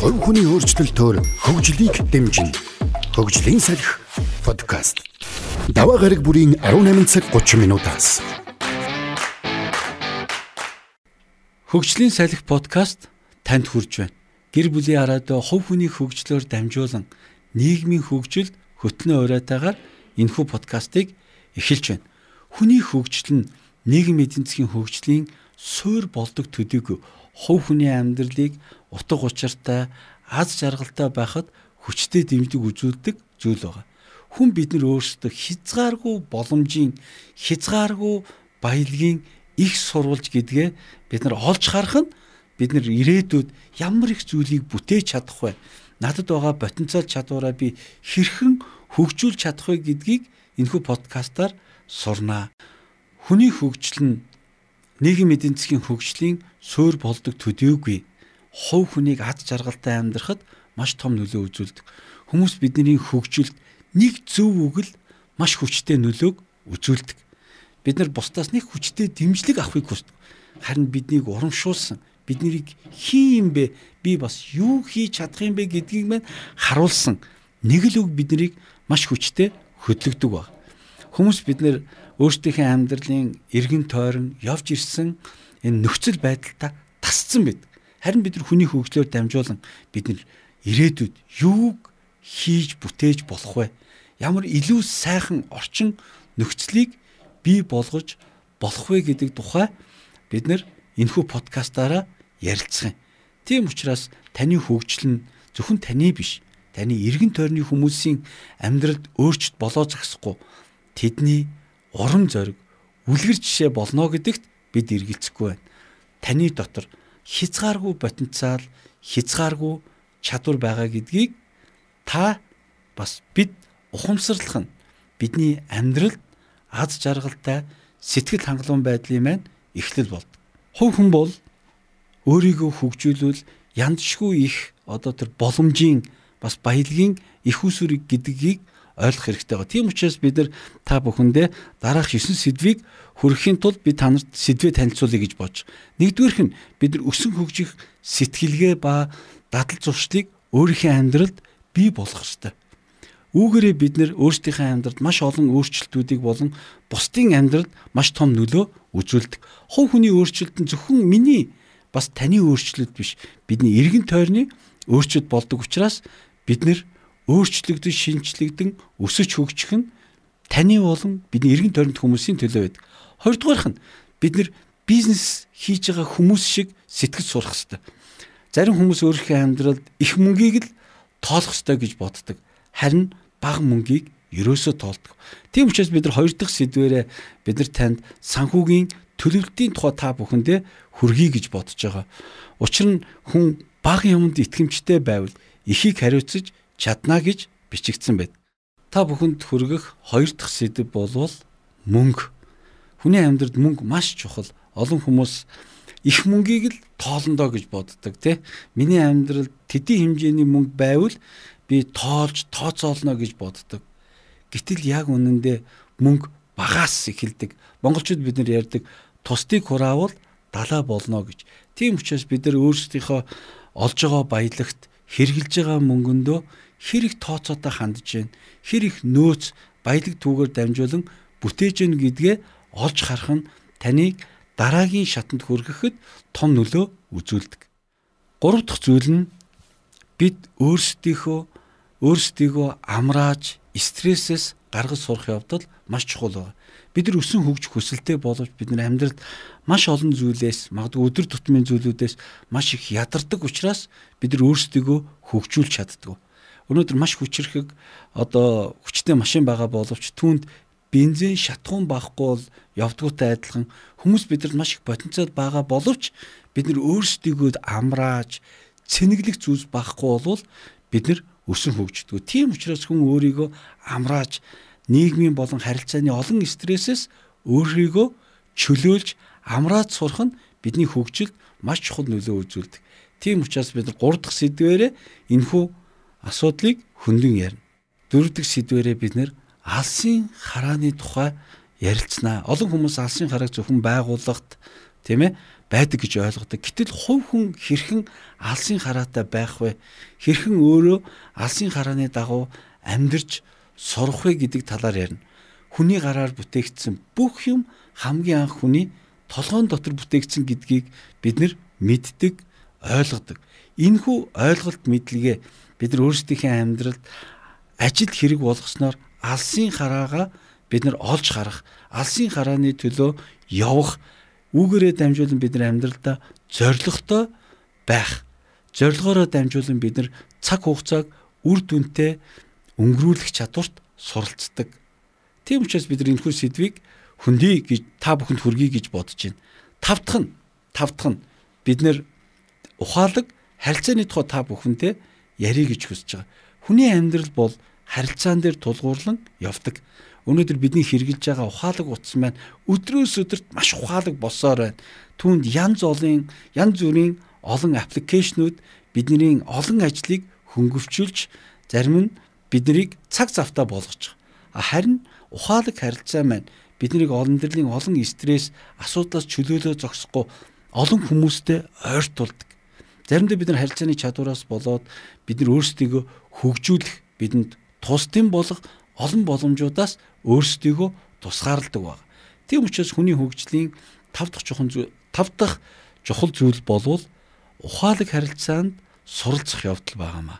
Хувь хүний өөрчлөлтөөр хөгжлийг дэмжинэ. Хөгжлийн салхи подкаст. Даваа гараг бүрийн 18 цаг 30 минутаас. Хөгжлийн салхи подкаст танд хүрж байна. Гэр бүлийн араадаа хувь хүний хөгжлөөр дамжуулан нийгмийн хөгжилд хөтлөн уриатаагаар энэхүү подкастыг эхэлж байна. Хүний хөгжил нь нийгэм эдийн засгийн хөгжлийн суур болдог төдийгүй хувь хүний амьдралыг утга учиртай аз жаргалтай байхад хүчтэй дэмждэг үзүүлдэг зүйл байгаа. Хүн бид нар өөрсдөө хязгааргүй боломжийн хязгааргүй баялагын их сурвалж гэдгээ бид нар олж харах нь бид нар ирээдүйд ямар их зүйлийг бүтээж чадах вэ? Надад байгаа потенциал чадвараа би хэрхэн хөгжүүлж чадах вэ гэдгийг энэхүү подкастаар сурнаа. Хүний хөгжил нь нийгэм эдийн засгийн хөгжлийн суурь болдог төдийгүй хувь хүнийг аз жаргалтай амьдрахад маш том нөлөө үзүүлдэг. Хүмүүс бидний хөгжилд нэг зөв үгэл маш хүчтэй нөлөөг үзүүлдэг. Бид нар бусдаас нэг хүчтэй дэмжлэг авахыг хүсдэг. Харин биднийг урамшуулсан, биднийг хин юм бэ? Би бас юу хийж чадах юм бэ гэдгийг мань харуулсан нэг л үг биднийг маш хүчтэй хөдлөгдөг баг. Хүмүүс бид нэр өөрсдийнхээ амьдралын эргэн тойрон явж ирсэн энэ нөхцөл байдалтай тасцсан байдаг. Харин бид нар хүний хөгжлөөр дамжуулан бид нар ирээдүйд юуг хийж бүтээж болох вэ? Ямар илүү сайхан орчин нөхцөлийг бий болгож болох вэ гэдэг тухай бид нар энэхүү подкастаараа ярилцсан. Тийм учраас таны хөгжил нь зөвхөн таны биш, таны эргэн тойрны хүмүүсийн амьдралд өөрчлөлт болоо зогсохгүй тэдний урам зориг, үлгэр жишээ болно гэдэгт бид эргэлзэхгүй байна. Таны дотор хязгааргүй потенциал, хязгааргүй чадвар байгаа гэдгийг та бас бид ухамсарлах нь бидний амьдралд аз жаргалтай сэтгэл хангалуун байдлын маань эхлэл болдог. Хувь хүн бол өөрийгөө хөгжүүлвэл яндшгүй их одоо тэр боломжийн бас баялагын их усүрийг гэдгийг ойлгох хэрэгтэй байгаа. Тийм учраас бид нар та бүхэндээ дараах 9 сэдвийг хүрэхийн тулд би танарт сэдвээ танилцуулъя гэж бодож. Нэгдүгээрх нь бид нар өсөн хөгжих сэтгэлгээ ба дадал зуршлыг өөрийнхөө амьдралд бий болгох ёстой. Үүгээрээ бид нэр өөрсдийнхөө амьдралд маш олон өөрчлөлтүүдийг болон бусдын амьдралд маш том нөлөө үзүүлдэг. Хувь хүний өөрчлөлт нь зөвхөн миний бас таны өөрчлөлт биш. Бидний эргэн тойрны өөрчлөлт болдог учраас бид нэр өөрчлөгдөн, шинчлэгдэн өсөж хөгжих нь таны болон бидний эргэн тойронд хүмүүсийн төлөө байдаг. Хоёрдугаарх нь бид нэр бизнес хийж байгаа хүмүүс шиг сэтгэж сурах хэрэгтэй. Зарим хүмүүс өөрийнхөө амьдралд их мөнгийг л тоолох хэрэгтэй гэж боддог. Харин бага мөнгийг ерөөсөө тоолдог. Тийм учраас бид нар хоёр дахь сэдвэрээ бид нар танд санхүүгийн төлөвлөлтийн тухай та бүхэндээ хүргэе гэж бодож байгаа. Учир нь хүн бага юмд итгэмжтэй байвал ихийг хариуцаж чадна гэж бичигдсэн байд. Та бүхэнд хүргэх хоёр дахь сэдв болвол мөнгө Хүний амьдралд мөнгө маш чухал. Олон хүмүүс их мөнгийг л тоолондоо гэж боддог тий. Миний амьдралд тэдийн хэмжээний мөнгө байвал би тоолж тооцоолно гэж боддог. Гэтэл яг үнэндээ мөнгө багаас эхэлдэг. Монголчууд бид нар ярьдаг тусдыг хураавал далаа болно гэж. Тийм учраас бид нар өөрсдийнхөө олж байгаа баялагт хэрглэж байгаа мөнгөндөө хэрэг тооцоотой хандж гин хэр их нөөц баялаг түүгээр дамжуулан бүтээж гин гэдгээ олж харах нь таныг дараагийн шатанд хүргэхэд том нөлөө үзүүлдэг. Гурав дахь зүйл нь бид өөрсдийнхөө өөрсдийгөө амрааж стрессээс гаргаж сурах явдал маш чухал байна. Бид нар өсөн хөгжих хүсэлтэй боловч бид нар амьдралд маш олон зүйлээс магадгүй өдөр тутмын зүйлүүдээс маш их ядардаг учраас бид нар өөрсдийгөө хөгжүүлж чаддаг. Өнөөдөр маш хүчрхэг одоо хүчтэй машин байгаа боловч түүнд бензин шатхуун байхгүй бол явдгуутай адилхан хүмүүс бидэнд маш их потенциал байгаа боловч бид нар өөрсдийгөө амрааж цэнэглэх зүйлс байхгүй бол бид нар өсөн хөгждөг. Тийм учраас хүн өөрийгөө амрааж нийгмийн болон харилцааны олон стрессээс өөрийгөө чөлөөлж амрааж сурах нь бидний хөгжилд маш чухал нөлөө үзүүлдэг. Тийм учраас бид нар 3 дахь сэдвээрээ энэхүү асуудлыг хөндлөн ярина. 4 дахь сэдвээрээ бид нэр алсын харааны тухай ярилцсанаа. Олон хүмүүс алсын харааг зөвхөн байгууллагт тийм ээ байдаг гэж ойлгодог. Гэтэл хувь хүн хэрхэн алсын хараатай байх вэ? Хэрхэн өөрөө алсын харааны дагуу амьдарч сурах вэ гэдэг талаар ярина. Хүний гараар бүтээгдсэн бүх юм хамгийн анх хүний толгоон дотор бүтээгдсэн гэдгийг бид нар мэддэг, ойлгодог. Энэхүү ойлголт мэдлэгээ бид нар өөрсдийнхээ амьдралд ажил хэрэг болгосноор алсын хараага бид нар олж харах, алсын харааны төлөө явах Үүгээрээ дамжуулан бид нар амьдралдаа зоригтой байх. Зорилгоороо дамжуулан бид нар цаг хугацааг үр дүнтэй өнгөрүүлэх чадварт суралцдаг. Тийм учраас бид энэхүү сэдвийг хөндөй гэж та бүхэнд хүргэе гэж бодож байна. Тавдах нь тавдах нь бид нар ухаалаг харилцааны тухай та бүхэндээ ярих гэж хүсэж байгаа. Хүний амьдрал бол харилцаан дээр тулгуурлан явдаг. Өнөөдөр бидний хэрэгжилж байгаа ухаалаг утас маань өдрөөс өдөрт маш ухаалаг болсоор байна. Түүнд янз олон янз бүрийн олон аппликейшнүүд бидний олон ажлыг хөнгөвчүүлж зарим нь биднийг цаг завтаа болгож байгаа. Харин ухаалаг харилцаа маань биднийг олон төрлийн олон стресс асуудлаас чөлөөлөө зогсохгүй олон хүмүүстэй ойртуулдаг. Заримдаа бид нар харилцааны чадвараас болоод бид нар өөрсдийгөө хөгжүүлэх бидэнд тус дэм болох олон боломжуудаас өөрсдийгөө тусгаарладаг баг. Тийм учраас хүний хөгжлийн тав дахь чухал тав дахь чухал зүйл болвол ухаалаг харилцаанд суралцах явдал байгаамаа.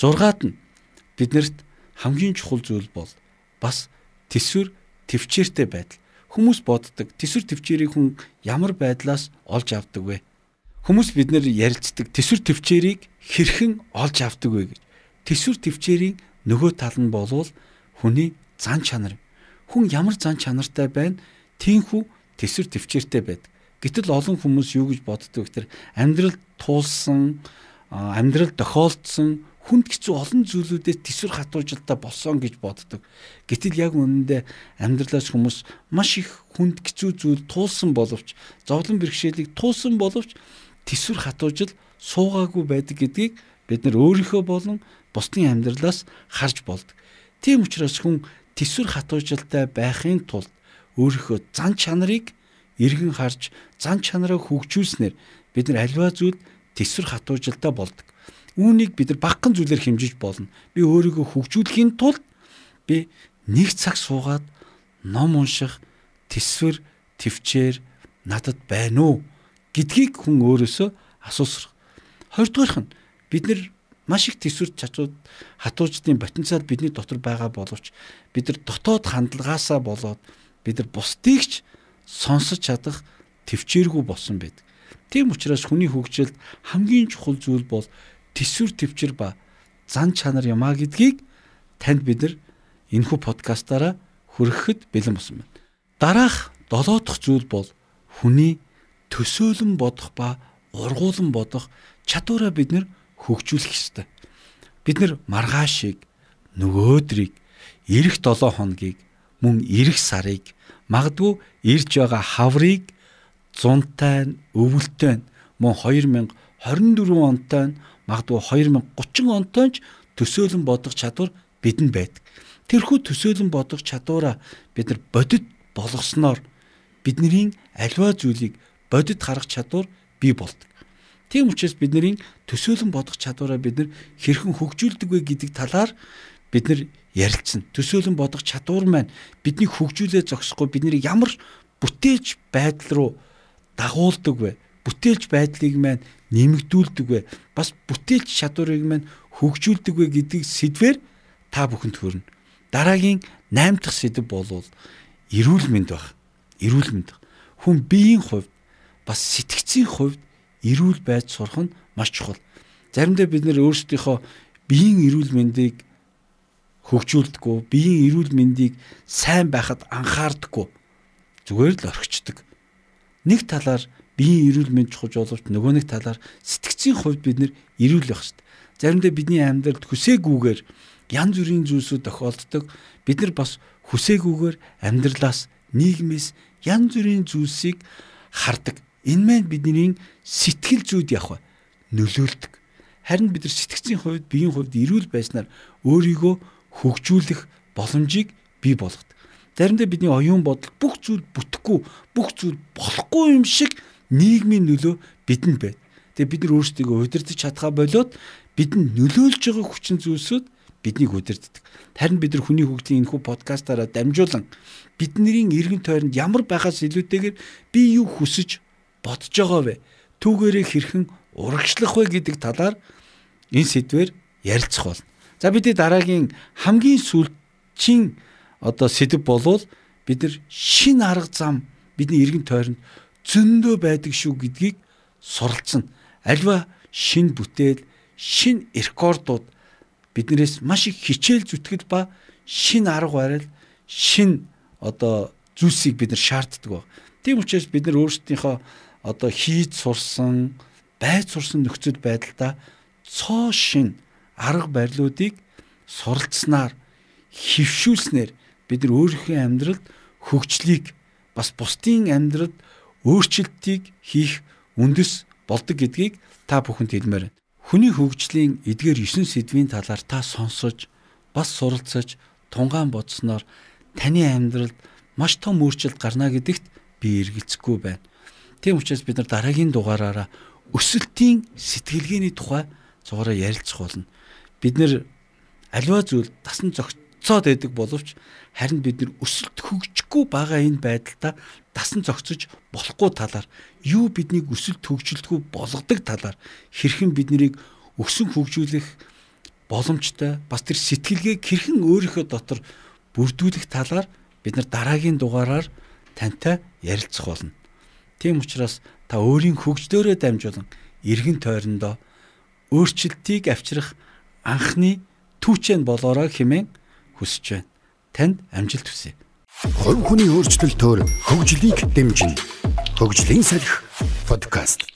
Зургаад нь биднэрт хамгийн чухал зүйл бол бас төсвөр төвчээртэй байдал. Хүмүүс боддог төсвөр төвчээрийг хүн ямар байдлаас олж авдаг вэ? Хүмүүс бид нэр ярилцдаг төсвөр төвчээрийг хэрхэн олж авдаг вэ гэж. Төсвөр төвчээрийн нөгөө тал нь болвол хүний зан чанар. Хүн ямар зан чанартай байна? Тинхүү төсвөр төвчээртэй байдаг. Гэтэл олон хүмүүс юу гэж боддог гэхээр амьдрал туулсан, амьдрал тохиолдсон хүнд хэцүү олон зүйлүүдээс төсвөр хатуужилтаа болсон гэж боддог. Гэтэл яг үнэндээ амьдралаас хүмүүс маш их хүнд хэцүү зүйл туулсан боловч зовлон бэрхшээлийг туулсан боловч төсвөр хатуужил суугаагүй байдаг гэдгийг бид нар өөрийнхөө болон бусдын амьдралаас харж болдог. Тийм учраас хүн төсвөр хатуужилтай байхын тулд өөрийнхөө зан чанарыг эргэн харж зан чанараа хөгжүүлснээр бид нар альва зүйл төсвөр хатуужилтай болдог. Үүнийг бид нар багхан зүйлээр хэмжиж болно. Би өөрийгөө хөгжүүлэхийн тулд би нэг цаг суугаад ном унших төсвөр төвчээр надад байна уу гэдгийг хүн өөрөөсөө асуусрах. Хоёрдугаарх нь бид нар маш их төсвөр чачууд хатууждын потенциал бидний дотор байгаа боловч бид нар дотоод хандлагаасаа болоод бид нар бусдыгч сонсож чадах төвчээргүй болсон байдаг. Тийм учраас хүний хөгжилд хамгийн чухал зүйл бол төсвөр төвчөр ба зан чанар юмаа гэдгийг танд бид нар энэхүү подкастаараа хүргэхэд бэлэн болсон байна. Дараах долоо дахь зүйл бол хүний төсөөлөн бодох ба ургуулan бодох чадвараа бид нар хөгжүүлэх ёстой. Бид нэр маргаашийг нөгөөдрийг эх 7 хоногийг мөн эх сарыг магадгүй ирж байгаа хаврыг зунтай өвөлтэй мөн 2024 онтой магадгүй 2030 онтой ч төсөөлөн бодох чадвар бидэнд байдаг. Тэрхүү төсөөлөн бодох чадвараа бид нар бодит болгосноор бидний альва зүйлийг бодит харах чадвар бий болдог. Тийм учраас бидний төсөөлөн бодох чадвараа бид нар хэрхэн хөгжүүлдэг вэ гэдэг талаар бид нар ярилцсан. Төсөөлөн бодох чадвар маань бидний хөгжүүлээ зогсохгүй бидний ямар бүтээж байдал руу дагуулдаг вэ? Бүтээлч байдлыг маань нэмэгдүүлдэг вэ? Бас бүтээлч чадварыг маань хөгжүүлдэг вэ гэдэг сэдвэр та бүхэнд хүрнэ. Дараагийн 8 дахь сэдв болвол эрүүл мэнд баг. Эрүүл мэнд. Хүн биеийн хувьд бас сэтгцийн хувьд эрүүл байж сурах нь маш чухал. Заримдаа бид нэр өөрсдийнхөө биеийн эрүүл мэндийг хөгжүүлдэггүй, биеийн эрүүл мэндийг сайн байхад анхаардаггүй. Зүгээр л орхичдаг. Нэг талаар биеийн эрүүл мэнд чухал боловч нөгөө нэг талаар сэтгцийн хувьд бид нэр эрүүл байх хэрэгтэй. Заримдаа бидний амьдралд хүсээгүйгээр янз бүрийн зүйлсүүд тохиолддог. Бид нар бас хүсээгүйгээр амьдралаас нийгмээс янз бүрийн зүйлсийг хардаг. Энэ маань бидний сэтгэл зүйд явах нөлөөлдөг. Харин бид нар сэтгцийн хувьд биеийн хувьд эрүүл байснаар өөрийгөө хөгжүүлэх боломжийг бий болгодог. Заримдаа бидний оюун бодол бүх зүйл бүтэхгүй, бүх зүйл болохгүй юм шиг нийгмийн нөлөө бидэнд байна. Тэгээ бид нар өөрсдийгөө удирдах чадхаа болоод бидэнд нөлөөлж байгаа хүчин зүйлсүүд биднийг удирддаг. Харин бид нар хүний хөгжлийн энэхүү подкастаараа дамжуулан бидний эргэн тойронд ямар байхаас илүүтэйгээр би юу хүсэж бодож байгаа вэ? Түүгээрээ хэрхэн урагшлах вэ гэдэг талаар энэ сэдвээр ярилцах болно. За бидний дараагийн хамгийн сүүлчийн одоо сэдв болвол бид нар шин арга зам бидний эргэн тойронд зөндөө байдаг шүү гэдгийг суралцсан. Альва шин бүтээл, шин рекордууд биднээс маш их хичээл зүтгэл ба шин арга барил, шин одоо зүйлсийг бид нар шаарддаг баг. Тийм учраас бид нар өөрсдийнхөө одоо хийж сурсан, байж сурсан нөхцөл байдалда цоо шин арга барилуудыг суралцсанаар хөвшүүлснээр бид нар өөрийнхөө амьдралд хөгжлийг бас бусдын амьдралд өөрчлөлтийг хийх үндэс болдог гэдгийг та бүхэнд хэлмээр байна. Хүний хөгжлийн эдгээр 9 сэдвийн талаар та сонсож бас суралцаж тунгаан бодсноор таны амьдралд маш том өөрчлөлт гарна гэдэгт би эргэлзэхгүй байна. Тийм учраас бид нар дараагийн дугаараараа өсөлтийн сэтгэлгээний тухай зугаараа ярилцах болно. Бид нэр аливаа зүйл дасан зохицоод байдаг боловч харин бид нар өсөлт хөгжихгүй байгаа энэ байдлаа дасан зохицож болохгүй талаар юу биднийг өсөлт хөгжилтгүй болгодог талаар хэрхэн биднийг өсөн хөгжүүлэх боломжтой бас тэр сэтгэлгээг хэрхэн өөрийнхөө дотор бүрдүүлэх талаар бид нар дараагийн дугаараар тантай ярилцах болно. Тийм учраас та өөрийн хөгжлөөрөө дамжуулан эргэн тойрондоо өөрчлөлтийг авчрах анхны түүчэн болоорой хэмээн хүсэж байна. Танд амжилт хүсье. Хувь хүний өөрчлөлтөөр хөгжлийг дэмжинэ. Хөгжлийн салхи подкаст.